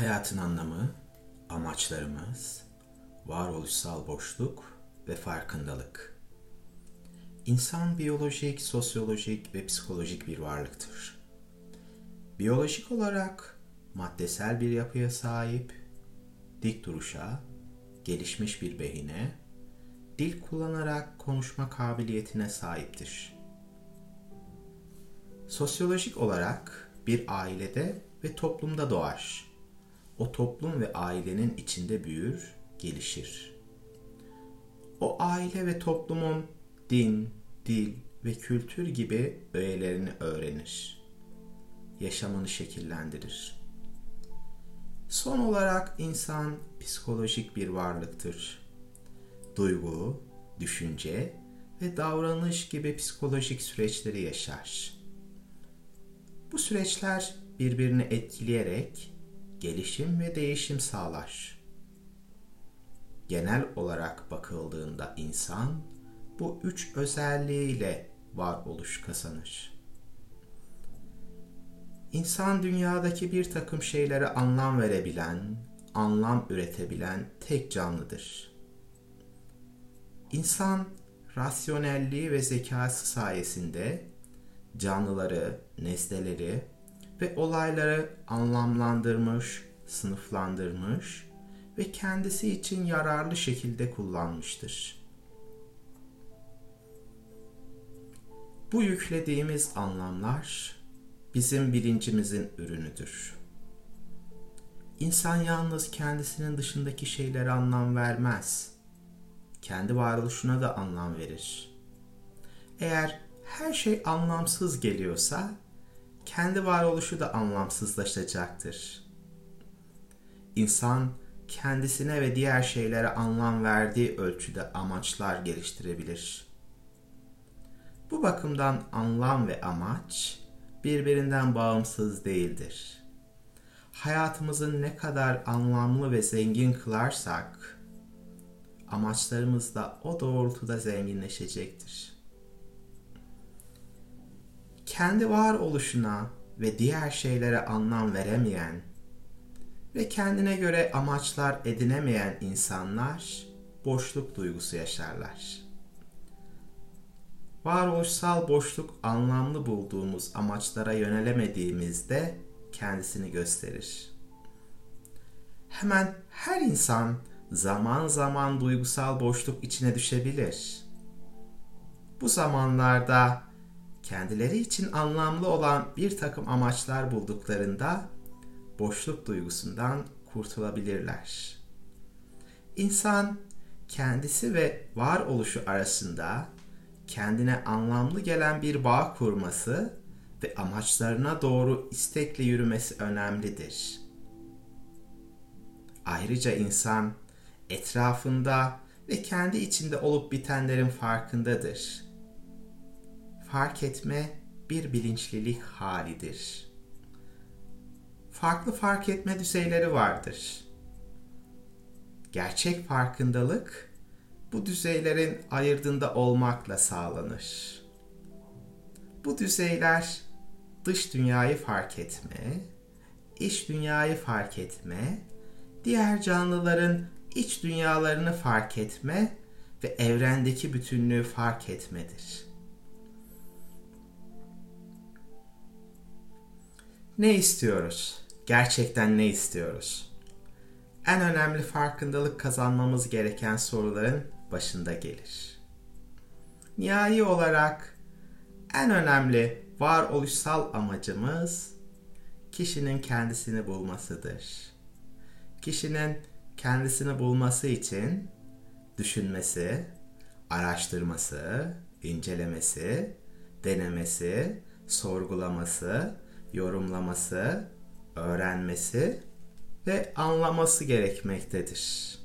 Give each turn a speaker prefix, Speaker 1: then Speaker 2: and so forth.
Speaker 1: Hayatın anlamı, amaçlarımız, varoluşsal boşluk ve farkındalık. İnsan biyolojik, sosyolojik ve psikolojik bir varlıktır. Biyolojik olarak maddesel bir yapıya sahip, dik duruşa, gelişmiş bir beyine, dil kullanarak konuşma kabiliyetine sahiptir. Sosyolojik olarak bir ailede ve toplumda doğar o toplum ve ailenin içinde büyür, gelişir. O aile ve toplumun din, dil ve kültür gibi öğelerini öğrenir. Yaşamını şekillendirir. Son olarak insan psikolojik bir varlıktır. Duygu, düşünce ve davranış gibi psikolojik süreçleri yaşar. Bu süreçler birbirini etkileyerek gelişim ve değişim sağlar. Genel olarak bakıldığında insan bu üç özelliğiyle varoluş kazanır. İnsan dünyadaki bir takım şeylere anlam verebilen, anlam üretebilen tek canlıdır. İnsan rasyonelliği ve zekası sayesinde canlıları, nesneleri ve olayları anlamlandırmış, sınıflandırmış ve kendisi için yararlı şekilde kullanmıştır. Bu yüklediğimiz anlamlar bizim bilincimizin ürünüdür. İnsan yalnız kendisinin dışındaki şeylere anlam vermez. Kendi varoluşuna da anlam verir. Eğer her şey anlamsız geliyorsa kendi varoluşu da anlamsızlaşacaktır. İnsan kendisine ve diğer şeylere anlam verdiği ölçüde amaçlar geliştirebilir. Bu bakımdan anlam ve amaç birbirinden bağımsız değildir. Hayatımızı ne kadar anlamlı ve zengin kılarsak amaçlarımız da o doğrultuda zenginleşecektir kendi varoluşuna ve diğer şeylere anlam veremeyen ve kendine göre amaçlar edinemeyen insanlar boşluk duygusu yaşarlar. Varoluşsal boşluk anlamlı bulduğumuz amaçlara yönelemediğimizde kendisini gösterir. Hemen her insan zaman zaman duygusal boşluk içine düşebilir. Bu zamanlarda kendileri için anlamlı olan bir takım amaçlar bulduklarında boşluk duygusundan kurtulabilirler. İnsan kendisi ve varoluşu arasında kendine anlamlı gelen bir bağ kurması ve amaçlarına doğru istekle yürümesi önemlidir. Ayrıca insan etrafında ve kendi içinde olup bitenlerin farkındadır fark etme bir bilinçlilik halidir. Farklı fark etme düzeyleri vardır. Gerçek farkındalık bu düzeylerin ayırdığında olmakla sağlanır. Bu düzeyler dış dünyayı fark etme, iç dünyayı fark etme, diğer canlıların iç dünyalarını fark etme ve evrendeki bütünlüğü fark etmedir. Ne istiyoruz? Gerçekten ne istiyoruz? En önemli farkındalık kazanmamız gereken soruların başında gelir. Nihai olarak en önemli varoluşsal amacımız kişinin kendisini bulmasıdır. Kişinin kendisini bulması için düşünmesi, araştırması, incelemesi, denemesi, sorgulaması yorumlaması, öğrenmesi ve anlaması gerekmektedir.